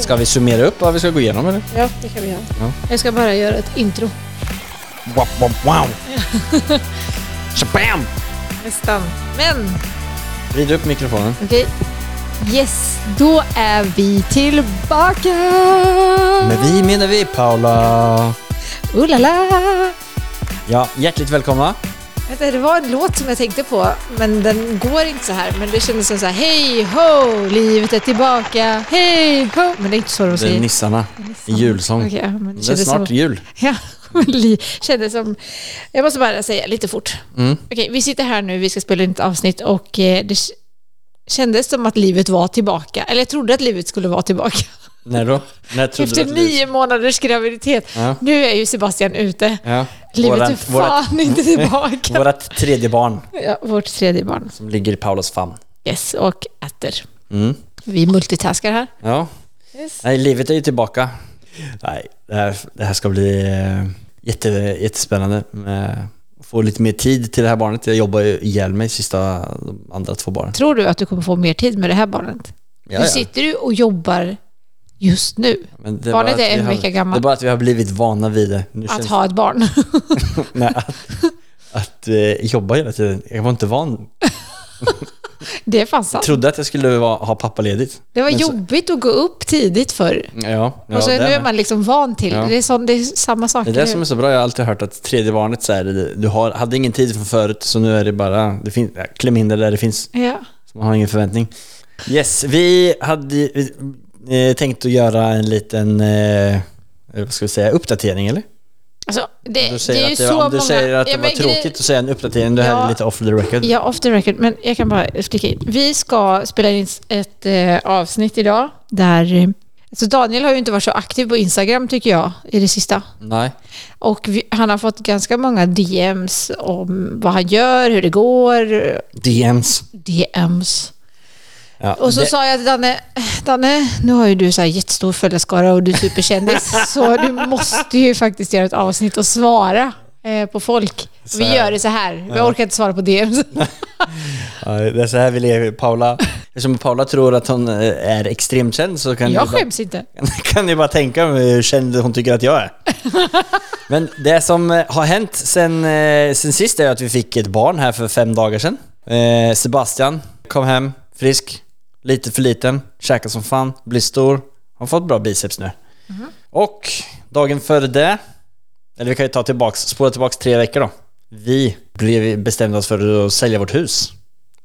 Ska vi summera upp vad vi ska gå igenom eller? Ja, det kan vi göra. Ja. Jag ska bara göra ett intro. Wow, wow, wow! Shabam! Nästan. Men, Vrid upp mikrofonen. okej. Yes, då är vi tillbaka! Med vi menar vi Paula. Oh la la! Ja, hjärtligt välkomna. Vänta, det var en låt som jag tänkte på, men den går inte så här. Men det kändes som så här, hej ho, livet är tillbaka, hej ho. Men det är inte så de Det är säger. nissarna. En julsång. Men det Det är snart som, jul. Ja, kändes som... Jag måste bara säga lite fort. Mm. Okej, vi sitter här nu, vi ska spela in ett avsnitt och eh, det kändes som att livet var tillbaka. Eller jag trodde att livet skulle vara tillbaka. När då? När trodde Efter du att det- nio månaders graviditet. Ja. Nu är ju Sebastian ute. Ja. Livet är fan inte tillbaka. Vårat tredje barn Ja, vårt tredje barn. som ligger i Paulas famn. Yes, och äter. Mm. Vi multitaskar här. Ja. Yes. Nej, livet är ju tillbaka. Nej, det här, det här ska bli eh, jätte, jättespännande. Med, att få lite mer tid till det här barnet. Jag jobbar ju ihjäl mig sista, de andra två barnen. Tror du att du kommer få mer tid med det här barnet? Ja, Du ja. sitter ju och jobbar just nu. Men det barnet är vi en har- vecka gammal. Det är bara att vi har blivit vana vid det. Nu Att känns- ha ett barn. Nej, att, att eh, jobba hela tiden. Jag var inte van. Det är fan sant. Jag trodde att jag skulle vara, ha pappaledigt. Det var Men så- jobbigt att gå upp tidigt förr. Ja, ja och så nu med. är man liksom van till Ja. det. Är, sån, det är samma sak. Det är det som är så bra. Jag har alltid hört att tredje barnet så här, du har, hade ingen tid från förut så nu är det bara, det finns, kläm in det där det finns. Ja. Så man har ingen förväntning. Yes, vi hade eh, tänkt att göra en liten, eh, vad ska vi säga, uppdatering eller? Alltså, det, Du det säger är ju att det, så om du många... säger att det Ja, var grej- tråkigt att säga en uppdatering, det här Ja. är lite off the record. Ja, off the record. Men jag kan bara flika in. Vi ska spela in ett eh, avsnitt idag där... eh, Alltså Daniel har ju inte varit så aktiv på Instagram tycker jag i det sista. Nej. Och vi, han har fått ganska många DMs om vad han gör, hur det går. DMs. DMs. Ja, Och så det, sa jag till Danne, Danne, nu har ju du så här jättestor följarskara och du är superkändis, så du måste ju faktiskt göra ett avsnitt och svara eh, på folk. Så Vi gör det så här, vi orkar inte svara på DMs. ja, det är så här vi lever. Paula, eftersom Paula tror att hon eh, är extremt känd så kan Jag ni bara, skäms inte. kan ni bara tänka hur känd hon tycker att jag är. Men det som eh, har hänt sen, eh, sen sist är att vi fick ett barn här för fem dagar sedan. Sebastian kom hem, frisk, lite för liten, käkar som fan, blir stor, har fått bra biceps nu. Och dagen före det, eller vi kan ju ta tillbaks, spola tillbaks tre veckor då. Vi blev bestämde oss för att sälja vårt hus.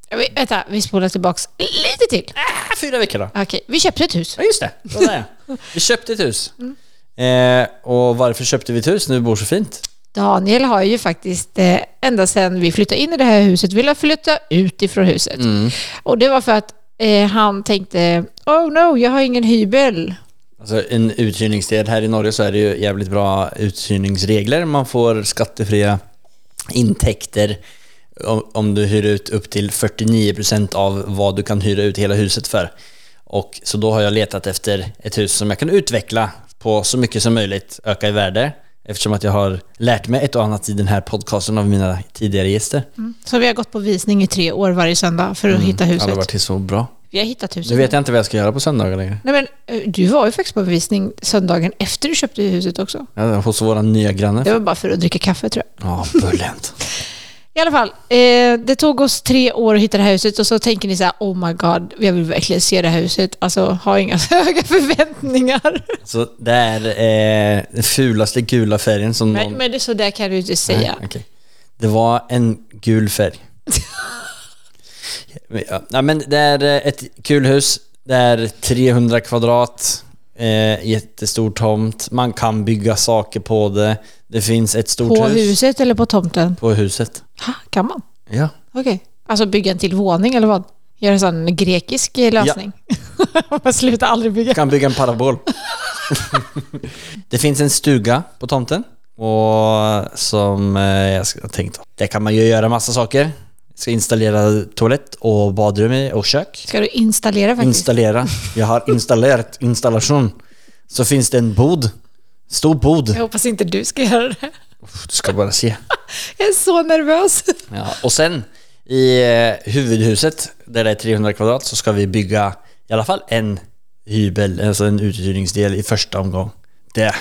Vi- Vänta, vi spolar tillbaks lite till. Ah, fyra veckor då. Okej, vi köpte ett hus. Ja just det, det var det. Vi köpte ett hus. Eh, och varför köpte vi ett hus när vi bor så fint? Daniel har ju faktiskt eh, ända sedan vi flyttade in i det här huset velat flytta ut ifrån huset. Och det var för att eh, han tänkte, oh no, jag har ingen hybel. Alltså en uthyrningsdel här i Norge så är det ju jävligt bra uthyrningsregler. Man får skattefria intäkter om, du hyr ut upp till 49% av vad du kan hyra ut hela huset för. Och så då har jag letat efter ett hus som jag kan utveckla på så mycket som möjligt, öka i värde. Eftersom att jag har lärt mig ett och annat i den här podcasten av mina tidigare gäster. Så vi har gått på visning i tre år varje söndag för att hitta Det huset. har varit så bra. Vi har hittat huset. Nu vet jag inte vad jag ska göra på söndagar längre. Nej, men, eh, du var ju faktiskt på visning söndagen efter du köpte huset också. Ja, hos våra nya granne. Det var bara för att dricka kaffe tror jag. Ja, bullent. I alla fall, eh, det tog oss tre år att hitta det här huset och så tänker ni så här, oh my god, jag vill verkligen se det här huset. Alltså, ha inga höga förväntningar. Så det är eh, den fulaste gula färgen som Men, någon... men det, så där kan du inte säga. Nej, okej. Det var en gul färg. ja, men det är eh, ett kul hus. Det är 300 kvadrat, eh, jättestor tomt. Man kan bygga saker på det. Det finns ett stort På hus. huset eller på tomten? På huset. Ha, kan man? Ja. Okej. Alltså bygga en till våning eller vad? Gör en sån grekisk eh, lösning. Man slutar aldrig bygga. kan bygga en parabol. det finns en stuga på tomten. Och som eh, jag ska- jag tänkt, där kan man ju göra massa saker. Jag ska installera toalett och badrum i och kök. Ska du installera faktiskt? Installera. Jag har installerat installation. Så finns det en bod. Stor bod. jag hoppas inte du ska göra det. Du ska bara se. Jag är så nervös. Ja, och sen i eh, huvudhuset, där det är 300 kvadrat, så ska vi bygga i alla fall en hybel, alltså en uthyrningsdel i första omgång. Det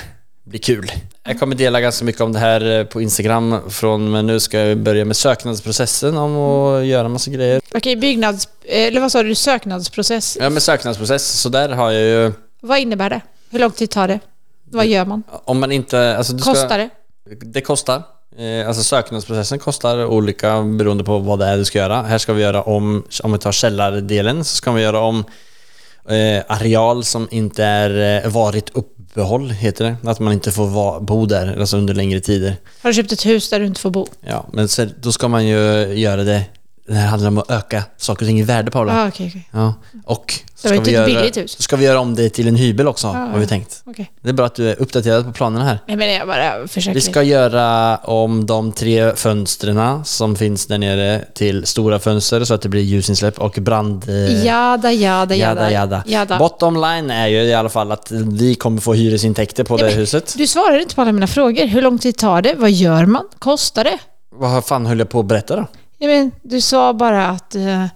blir kul. Jag kommer dela ganska mycket om det här eh, på Instagram från, men nu ska jag börja med söknadsprocessen om att göra massa grejer. Okej, byggnads... Eller vad sa du? Söknadsprocess. Ja, med söknadsprocess, så där har jag ju, Vad innebär det? Hur lång tid tar det? Vad gör man? om man inte, alltså du ska, Kostar det? Det kostar. Eh, Alltså söknadsprocessen kostar olika beroende på vad det är du ska göra. Här ska vi göra om, om vi tar källardelen, så ska vi göra om eh, areal som inte är eh, varit uppehåll, heter det. Att man inte får va, bo där alltså under längre tider. Har du köpt ett hus där du inte får bo? Ja, men då ska man ju göra det, det här handlar om att öka saker och ting i värde Paula. Ah, okej, okej. Ja, och så Det ska, vi göra, så ska vi göra om det till en hybel också, Ja, har vi tänkt. Okej. Det är bra att du är uppdaterad på planerna här. Nej, men jag bara försöker. Vi ska göra om de tre fönstren som finns där nere till stora fönster så att det blir ljusinsläpp och brand... eh, Jada, jada, Jada, jada. jada. Bottom line är ju i alla fall att vi kommer få hyresintäkter på det men- huset. Du svarar inte på alla mina frågor. Hur lång tid tar det? Vad gör man? Kostar det? Vad fan höll jag på att berätta då? Jag men, du sa bara att eh,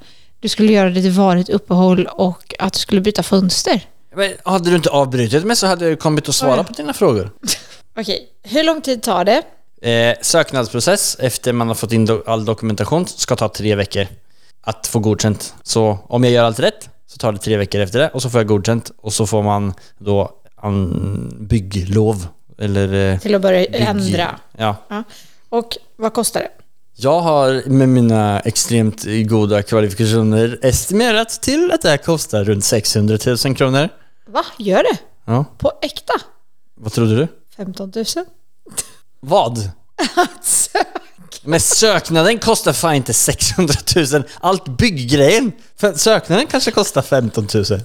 du skulle göra det till varigt uppehåll och att du skulle byta fönster. Men hade du inte avbrutit mig så hade jag ju kommit att svara Oj. på dina frågor. Okej, hur lång tid tar det? Eh, söknadsprocess efter man har fått in do- all dokumentation ska ta tre veckor att få godkänt. Så om jag gör allt rätt så tar det tre veckor efter det och så får jag godkänt och så får man då an, bygglov eller eh, Till att börja bygg- ändra. Ja. Ja. Och vad kostar det? Jag har med mina extremt goda kvalifikationer estimerat till att det här kostar runt 600 000 kronor. Va? Gör det? Ja, På äkta? vad trodde du? 15 000? Vad? Men söknaden kostar fan inte 600 000. Allt bygggrejen. Söknaden kanske kostar 15 000. Så,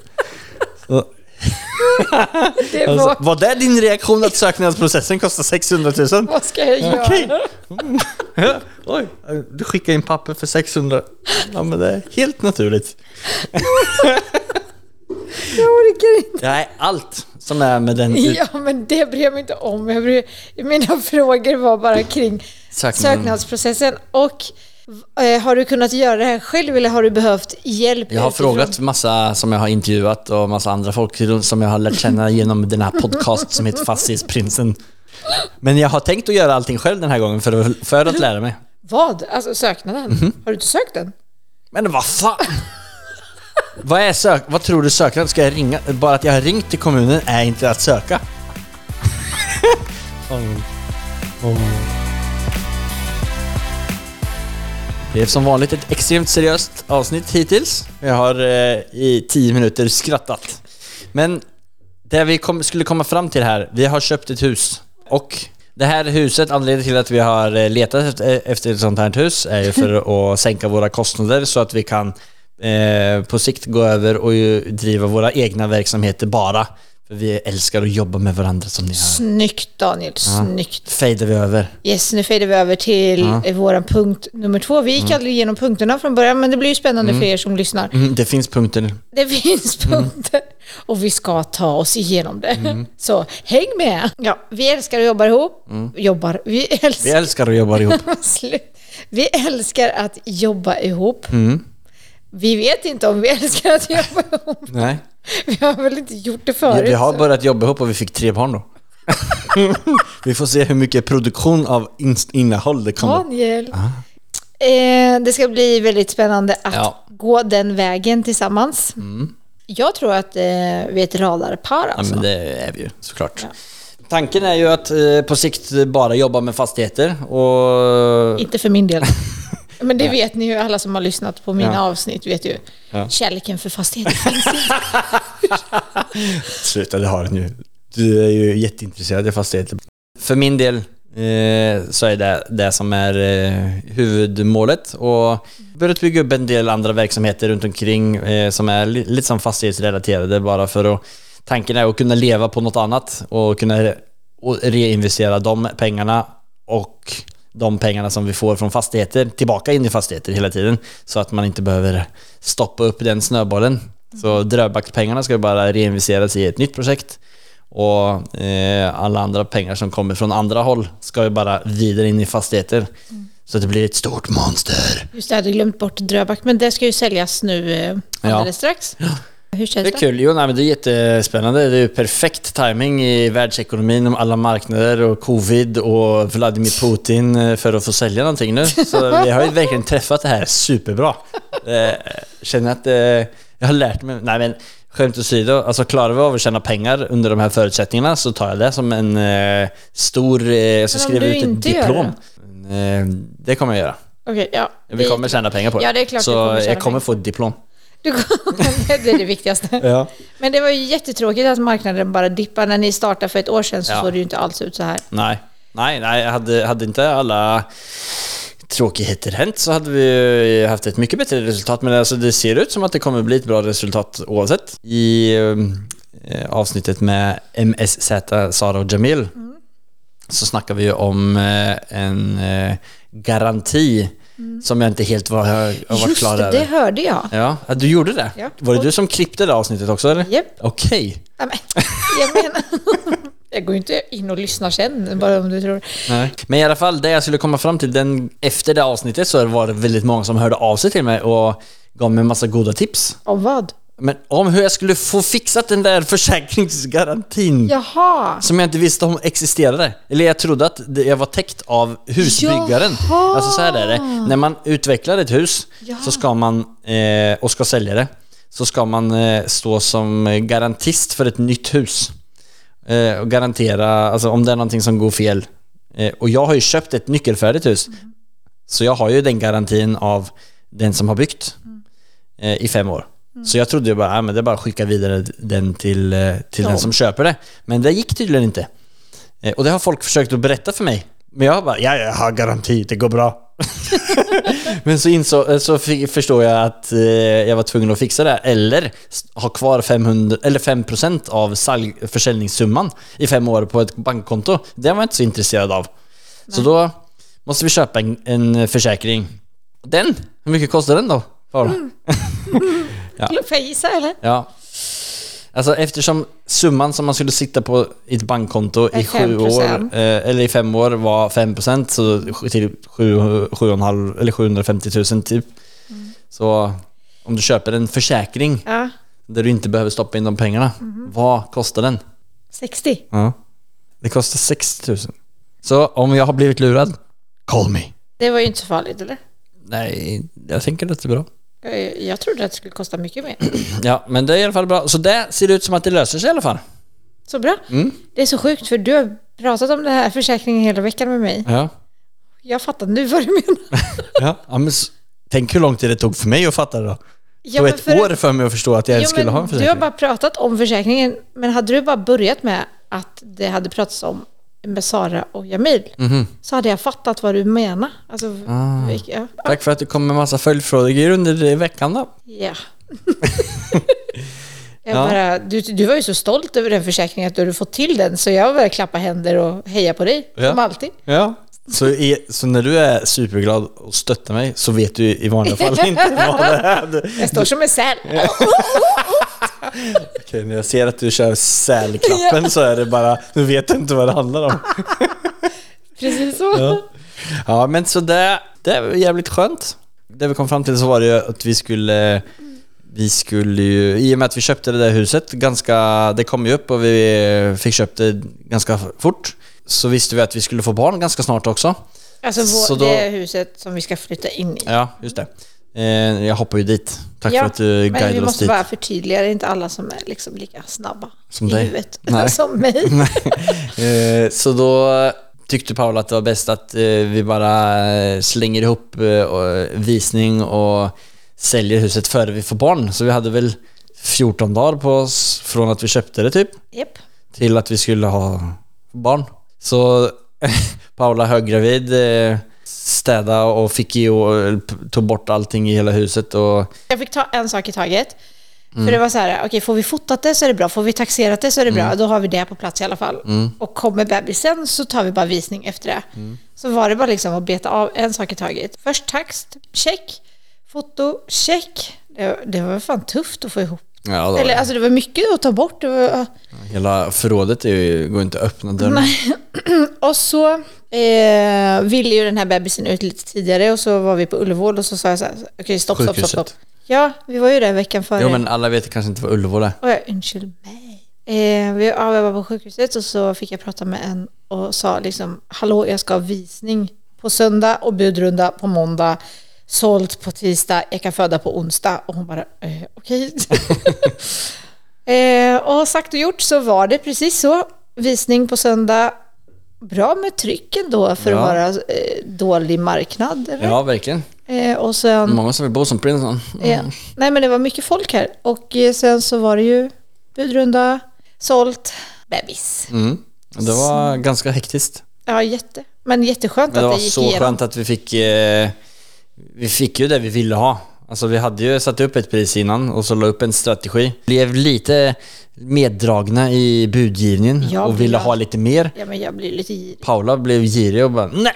Det alltså, var... var det din reaktion att söknadsprocessen kostar 600 000? Vad ska jag göra? Okej. Ja, oj, du skickar in papper för 600. Ja men det är helt naturligt. Jag orkar inte. Nej, allt som är med den Ja, men det bryr jag mig inte om. Jag bryr... Mina frågor var bara kring söknadsprocessen. Och har du kunnat göra det här själv eller har du behövt hjälp? Jag har utifrån? frågat massa som jag har intervjuat och massa andra folk som jag har lärt känna genom den här podcast som heter Fastighetsprinsen. Men jag har tänkt att göra allting själv den här gången för att, för att lära mig. Vad? Alltså söknaden? Mhm. Har du inte sökt den? Men vad fan! vad, är sök vad tror du sökaren Ska jag ringa? Bara att jag har ringt till kommunen är inte att söka. Det är som vanligt ett extremt seriöst avsnitt hittills. Jag har eh, i tio minuter skrattat. Men det vi kom, skulle komma fram till här, vi har köpt ett hus. Och det här huset, anledningen till att vi har eh, letat efter, efter ett sånt här hus är ju för att sänka våra kostnader så att vi kan eh, på sikt gå över och driva våra egna verksamheter bara. För vi älskar att jobba med varandra som ni hör. Snyggt Daniel, snyggt. Fejdar vi över. Yes, nu fejdar vi över till ja. vår punkt nummer två. Vi gick aldrig igenom punkterna från början, men det blir ju spännande för er som lyssnar. Mm, det finns punkter. Det finns punkter och vi ska ta oss igenom det. Så häng med! Ja, vi älskar att jobba ihop. Jobbar. Vi Vi älskar... älskar att jobba ihop. Vi älskar att jobba ihop. Mm. Vi vet inte om vi älskar att jobba ihop. Nej. Vi har väl inte gjort det förut. vi har börjat jobba ihop och vi fick tre barn då. vi får se hur mycket produktion av innehåll det kommer. Daniel. Eh, det ska bli väldigt spännande att Ja. gå den vägen tillsammans. Jag tror att eh, vi är ett radarpar Ja, alltså. men det är vi ju såklart. Tanken är ju att eh, på sikt bara jobba med fastigheter och... Inte för min del. Men det vet ni ju, alla som har lyssnat på mina avsnitt vet ju. Kärleken för fastigheter finns inte. Sluta, det har den ju. Du är ju jätteintresserad av fastigheter. För min del, eh, så är det det som är eh, huvudmålet. Och börjat bygga upp en del andra verksamheter runt omkring eh, som är li- lite som fastighetsrelaterade bara för att tanken är att kunna leva på något annat och kunna re- och reinvestera de pengarna och de pengarna som vi får från fastigheter tillbaka in i fastigheter hela tiden så att man inte behöver stoppa upp den snöbollen. Så Dröbackspengarna ska bara reinvesteras i ett nytt projekt och eh, alla andra pengar som kommer från andra håll ska ju bara vidare in i fastigheter. Så att det blir ett stort monster. Just det, jag hade glömt bort Dröback, men det ska ju säljas nu eh, alldeles strax. Hur känns Det det? är kul. Jo, nej, men det är jättespännande. Det är perfekt timing i världsekonomin om alla marknader och covid och Vladimir Putin eh, för att få sälja någonting nu. Så vi har ju verkligen träffat det här superbra. Eh, Känner att eh, jag har lärt mig... Nej men skämt åsido, alltså klarar vi av att tjäna pengar under de här förutsättningarna så tar jag det som en eh, stor... Eh, jag ska skriva ut ett diplom. Eh, det kommer jag göra. Okej, ja. Vi kommer tjäna pengar på det. Ja, det är klart så kommer jag kommer pengar. få ett diplom. Du kommer, det är det viktigaste. Ja. Men det var ju jättetråkigt att marknaden bara dippade. När ni startade för ett år sedan så Ja. såg det ju inte alls ut så här. Nej, nej, nej hade, hade inte alla tråkigheter hänt så hade vi ju haft ett mycket bättre resultat. Men alltså det ser ut som att det kommer bli ett bra resultat oavsett. I eh, avsnittet med MSZ, Sara och Jamil, så snackar vi ju om eh, en eh, garanti som jag inte helt var, har varit Just klar det, det över. hörde jag. Ja, du gjorde det? Ja. Var det du som klippte det avsnittet också eller? Japp. Okej. Ja, men, jag menar... Jag går ju inte in och lyssnar sen, bara om du tror. Nej. Men i alla fall, det jag skulle komma fram till, den, efter det avsnittet så var det väldigt många som hörde av sig till mig och gav mig en massa goda tips. Om vad? Men om hur jag skulle få fixat den där försäkringsgarantin Jaha! som jag inte visste om existerade. Eller jag trodde att jag var täckt av husbyggaren. Jaha. Alltså så här är det. När man utvecklar ett hus så ska man, eh, och ska sälja det, så ska man eh, stå som garantist för ett nytt hus. Eh, och garantera, alltså om det är någonting som går fel. Eh, och jag har ju köpt ett nyckelfärdigt hus. Så jag har ju den garantin av den som har byggt eh, i fem år. Så jag trodde ju bara, ah, men det är bara att skicka vidare den till, eh, till den som köper det. Men det gick tydligen inte. Eh, och det har folk försökt att berätta för mig. Men jag bara, ja, jag har garanti, det går bra. men så, inså, eh, så förstår jag att jag var tvungen att fixa det. Eller ha kvar 500, eller 5% av salg, försäljningssumman i fem år på ett bankkonto. Det var jag inte så intresserad av. Så då måste vi köpa en, en försäkring. Den, hur mycket kostar den då? Ja. Får jag gissa eller? Ja. Alltså eftersom summan som man skulle sitta på i ett bankkonto i sju år, 5%. eh, eller i fem år var 5% så till sju, sju och en halv, eller 750 000 typ. Så om du köper en försäkring Ja, där du inte behöver stoppa in de pengarna, vad kostar den? 60. Ja. Det kostar 60 000. Så om jag har blivit lurad, call me. Det var ju inte så farligt eller? Nej, jag tänker att det är bra. Jag, trodde att det skulle kosta mycket mer. Ja, men det är i alla fall bra. Så det ser ut som att det löser sig i alla fall. Så bra. Mm. Det är så sjukt för du har pratat om den här försäkringen hela veckan med mig. Ja. Jag fattar nu vad du menar. Ja, ja men tänk hur lång tid det tog för mig att fatta det då. Det Ja, tog ett för- år för mig att förstå att jag Jo, skulle ha en Du har försäkring. bara pratat om försäkringen, men hade du bara börjat med att det hade pratats om med Sara och Jamil Mhm. så hade jag fattat vad du menar. Alltså, Ah. vilk- ja. Tack för att du kom med massa följdfrågor under veckan då. Jag Ja. bara, du, du var ju så stolt över den försäkringen att du hade fått till den så jag bara klappa händer och heja på dig, Ja. som alltid. Ja. Så, i, så när du är superglad och stöttar mig så vet du i vanliga fall inte vad det är. Jag står som en säl. Okej, när jag ser att du kör sälklappen så är det bara, nu vet du inte vad det handlar om. Precis så. Ja. Ja, men så det, det var jävligt skönt. Det vi kom fram till så var det ju att vi skulle vi skulle ju, i och med att vi köpte det där huset ganska, det kom ju upp och vi fick köpt det ganska fort. Så visste vi att vi skulle få barn ganska snart också. Alltså vår, Så då- det huset som vi ska flytta in i. Ja, just det. Eh, jag hoppar ju dit. Tack Ja, för att du Men vi guidade oss måste dit. bara förtydliga, det är inte alla som är liksom lika snabba Som i dig. huvudet Nej. som mig. Eh, så då tyckte Paula att det var bäst att eh, vi bara slänger ihop visning och säljer huset före vi får barn. Så vi hade väl 14 dagar på oss från att vi köpte det typ Japp. till att vi skulle ha barn. Så Paula höggravid, städa och fick i och tog bort allting i hela huset och Jag fick ta en sak i taget. För det var så här, okej, får vi fotat det så är det bra, får vi taxerat det så är det bra, då har vi det på plats i alla fall. Och kommer bebisen så tar vi bara visning efter det. Så var det bara liksom att beta av en sak i taget. Först tax, check. Foto, check. Det, det var fan tufft att få ihop. ja, det var, Eller alltså det var mycket att ta bort. Var, hela förrådet är ju, går inte att öppna dörren. Och så eh, ville ju den här bebisen ut lite tidigare och så var vi på Ullevål och så sa jag så här, okej stopp, stopp, stopp, Sjukhuset. stopp. Ja, vi var ju där veckan före. Jo men alla vet kanske inte vad Ullevål är. Och jag, ursäkta mig. Eh, vi, ja, jag var på sjukhuset och så fick jag prata med en och sa liksom, hallå jag ska ha visning på söndag och budrunda på måndag. Sålt på tisdag, jag kan föda på onsdag. Och hon bara, eh, okej. eh, och sagt och gjort så var det precis så. Visning på söndag. Bra med tryck ändå för Ja. att vara eh, dålig marknad. Eller? Ja, verkligen. Eh, och sen... Många som vill bo som prinsen. Ja. Nej men det var mycket folk här och eh, sen så var det ju budrunda, sålt, bebis. Mm. Det var ganska hektiskt. Ja jätte. Men jätteskönt Men det att var det gick så igenom. skönt att vi fick, eh, vi fick ju det vi ville ha. Alltså vi hade ju satt upp ett pris innan och så la upp en strategi. Blev lite meddragna i budgivningen Ja, och ville ja. ha lite mer. Ja men jag blir lite girig. Paula blev girig och bara nej,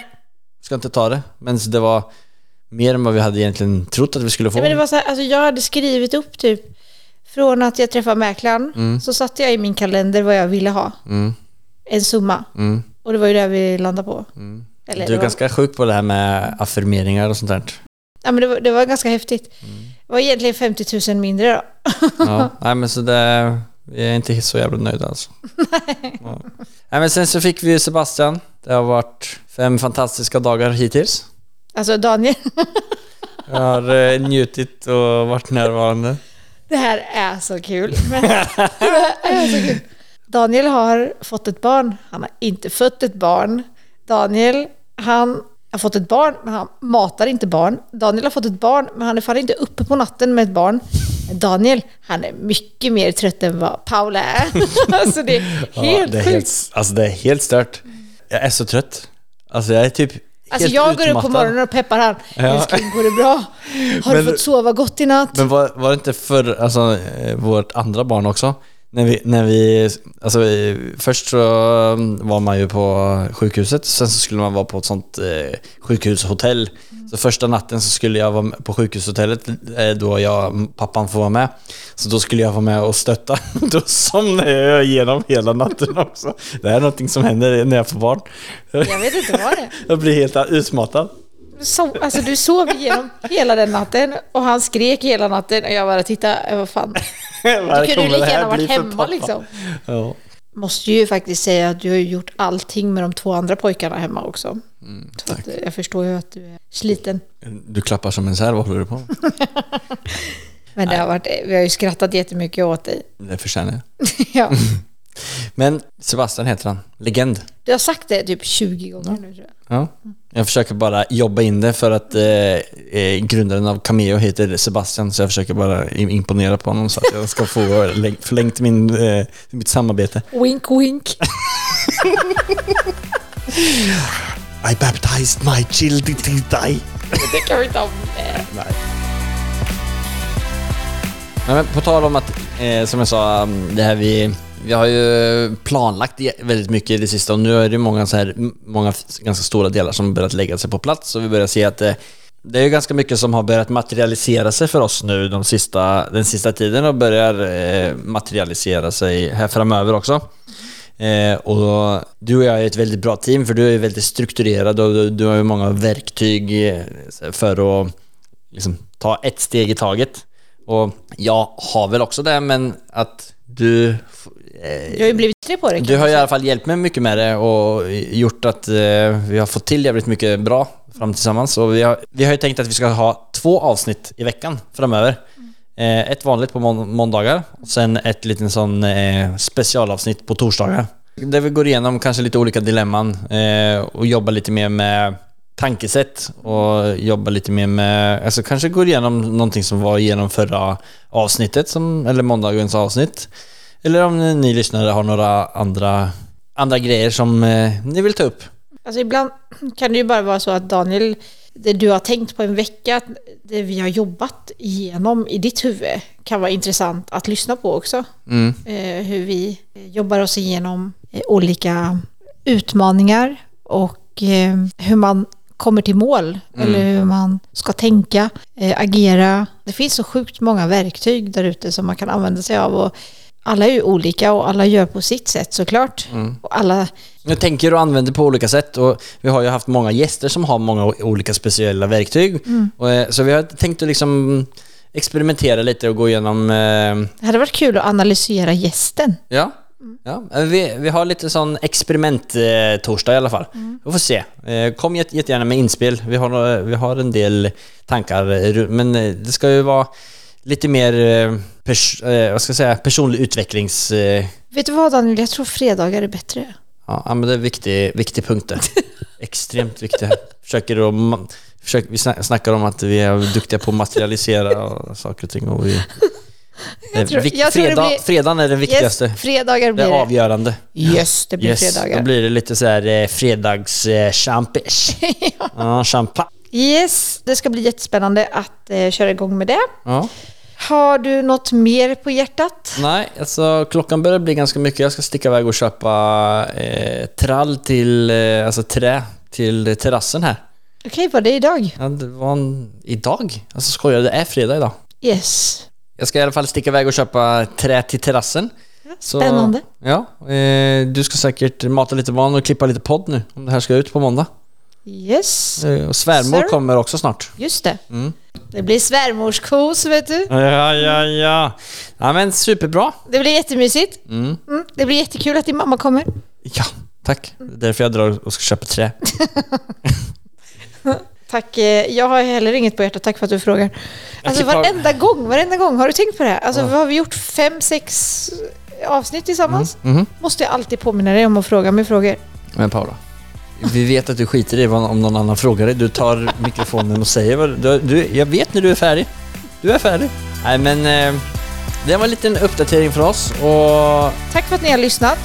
ska inte ta det. Men så det var mer än vad vi hade egentligen trott att vi skulle få. Ja, men det var så här, alltså jag hade skrivit upp typ från att jag träffade mäklaren så satte jag i min kalender vad jag ville ha. Mm, En summa. mm. Och det var ju det vi landade på. Eller, Du det är var, ganska sjuk på det här med affirmeringar och sånt där. Ja men det var, det var ganska häftigt. Mm. Det var egentligen 50 000 mindre då. Ja, nej men så det, vi är inte så jävla nöjda alltså. Ja. Nej men sen så fick vi Sebastian. Det har varit fem fantastiska dagar hittills. Alltså Daniel, Jag har eh, njutit och varit närvarande. det här är så kul. Men, är så kul. Daniel har fått ett barn. Han har inte fött ett barn. Daniel, han har fått ett barn, men han matar inte barn. Daniel har fått ett barn, men han är fan inte uppe på natten med ett barn. Daniel, han är mycket mer trött än vad Paula är. alltså det är helt det är sjukt. helt, alltså det är helt stört. Jag är så trött. Alltså jag är typ Alltså jag går upp på utmattad. morgonen och peppar han. Ja. Älskling, går det bra? Har Men- du fått sova gott i natt? Men var, var det inte för alltså, eh, vårt andra barn också? När vi, när vi, alltså eh, först så mm, var man ju på sjukhuset, sen så skulle man vara på ett sånt eh, sjukhushotell. Så första natten så skulle jag vara på sjukhushotellet eh, då jag, pappan får vara med. Så då skulle jag vara med och stötta. Då somnade jag igenom hela natten också. Det här är någonting som händer när jag får barn. Jag vet inte vad det är. Jag blir helt utmattad. Så, alltså du sov igenom hela den natten och han skrek hela natten och jag bara tittade, vad fan. Då kunde du lika gärna varit hemma liksom. Ja. Måste ju faktiskt säga att du har ju gjort allting med de två andra pojkarna hemma också. Mm, att, eh, jag förstår ju att du är sliten. Du klappar som en vad håller du på? Men det har varit, vi har ju skrattat jättemycket åt dig. Det förtjänar jag. Ja. Men Sebastian heter han. Legend. Du har sagt det typ 20 gånger nu tror jag. Ja. Jag försöker bara jobba in det för att eh, eh, grundaren av Cameo heter Sebastian så jag försöker bara im- imponera på honom så att jag ska få läng- förlängt min, eh, mitt samarbete. Wink wink. I baptized my children to die. Det kan vi inte ha med. Nej. Men på tal om att, eh, som jag sa, um, det här vi... Vi har ju planlagt väldigt mycket i det sista och nu är det många, så här, många ganska stora delar som börjat lägga sig på plats och vi börjar se att det, det är ju ganska mycket som har börjat materialisera sig för oss nu de sista, den sista tiden och börjar eh, materialisera sig här framöver också. Eh, och du och jag är ett väldigt bra team för du är väldigt strukturerad och du, du har ju många verktyg eh, för att liksom, ta ett steg i taget. Och jag har väl också det, men att du... Du har ju blivit bättre på det. du har i alla fall hjälpt mig mycket med det och gjort att eh, vi har fått till jävligt mycket bra fram tillsammans. Och vi har, vi har ju tänkt att vi ska ha två avsnitt i veckan framöver. Eh, ett vanligt på mån- måndagar och sen ett litet sån eh, specialavsnitt på torsdagar. Där vi går igenom kanske lite olika dilemman och jobbar lite mer med tankesätt och jobbar lite mer med, alltså kanske går igenom någonting som var igenom förra avsnittet, som, eller måndagens avsnitt. Eller om ni, ni lyssnare har några andra, andra grejer som eh, ni vill ta upp. Alltså ibland kan det ju bara vara så att Daniel, det du har tänkt på en vecka, det vi har jobbat igenom i ditt huvud kan vara intressant att lyssna på också. Mm. Eh, hur vi jobbar oss igenom eh, olika utmaningar och eh, hur man kommer till mål eller hur man ska tänka, eh, agera. Det finns så sjukt många verktyg där ute som man kan använda sig av och alla är ju olika och alla gör på sitt sätt såklart. Och alla, Jag tänker och använder på olika sätt och vi har ju haft många gäster som har många olika speciella verktyg. Och, eh, så vi har tänkt att liksom experimentera lite och gå igenom... Eh, det hade varit kul att analysera gästen. ja. Ja, eh, vi, vi har lite sån experiment-torsdag i alla fall. Vi får se. Eh, kom jätte, jättegärna med inspel. Vi har, eh, vi har en del tankar, eh, men eh, det ska ju vara lite mer eh, pers, eh, vad ska jag säga, personlig utvecklings... Eh, Vet du vad Daniel, jag tror fredagar är bättre. Ja, ja, men det är en viktig, viktig punkt det. Extremt viktig. Försöker att, försöker, vi sna- snackar om att vi är duktiga på att materialisera och saker och ting. Och vi, är tror- jag tror det fredag, blir- fredagen är det viktigaste. Yes, fredagar det blir är det. avgörande. Yes, det blir Yes, fredagar. då blir det lite så här eh, fredags eh, champis. ja, champagne. Yes, det ska bli jättespännande att eh, köra igång med det. Ja. Har du något mer på hjärtat? Nej, alltså klockan börjar bli ganska mycket. Jag ska sticka iväg och köpa eh, trall till, eh, alltså trä till terrassen här. Okej, var det idag? Ja, det var en, idag? Alltså skojar? Det är fredag idag. Yes. Jag ska i alla fall sticka iväg och köpa trä till terrassen. Så- Spännande. Ja, eh, du ska säkert mata lite barn och klippa lite podd nu om det här ska ut på måndag. Yes, Eh, och svärmor Sir. kommer också snart. just det. Mm. Det blir svärmorskos, vet du. Ja, ja, ja. Ja men superbra. Det blir jättemysigt. Mm. Mm, det blir jättekul att din mamma kommer. Ja, tack. Det är därför jag drar och ska köpa trä. Tack. eh, Jag har heller inget på hjärtat. Tack för att du frågar. Alltså varenda gång, varenda gång. Har du tänkt på det? här? Alltså vad har vi gjort? Fem, sex avsnitt tillsammans? Mhm. Måste jag alltid påminna dig om att fråga mig frågor. Men Paula, vi vet att du skiter i om någon annan frågar dig. Du tar mikrofonen och säger vad du, du... Jag vet när du är färdig. Du är färdig. Nej men... Eh, det var en liten uppdatering för oss och... Tack för att ni har lyssnat.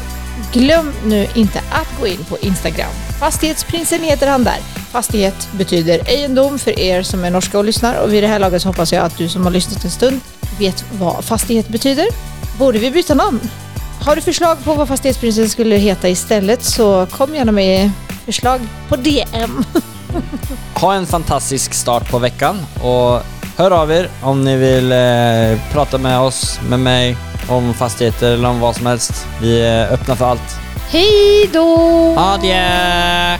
Glöm nu inte att gå in på Instagram. Fastighetsprinsen heter han där. Fastighet betyder egendom för er som är norska och lyssnar och vid det här laget hoppas jag att du som har lyssnat en stund vet vad fastighet betyder. Borde vi byta namn? Har du förslag på vad Fastighetsprinsen skulle heta istället så kom gärna med förslag på DM. Ha en fantastisk start på veckan och hör av er om ni vill eh, prata med oss, med mig, om fastigheter eller om vad som helst. Vi är öppna för allt. Hej då! Adjö!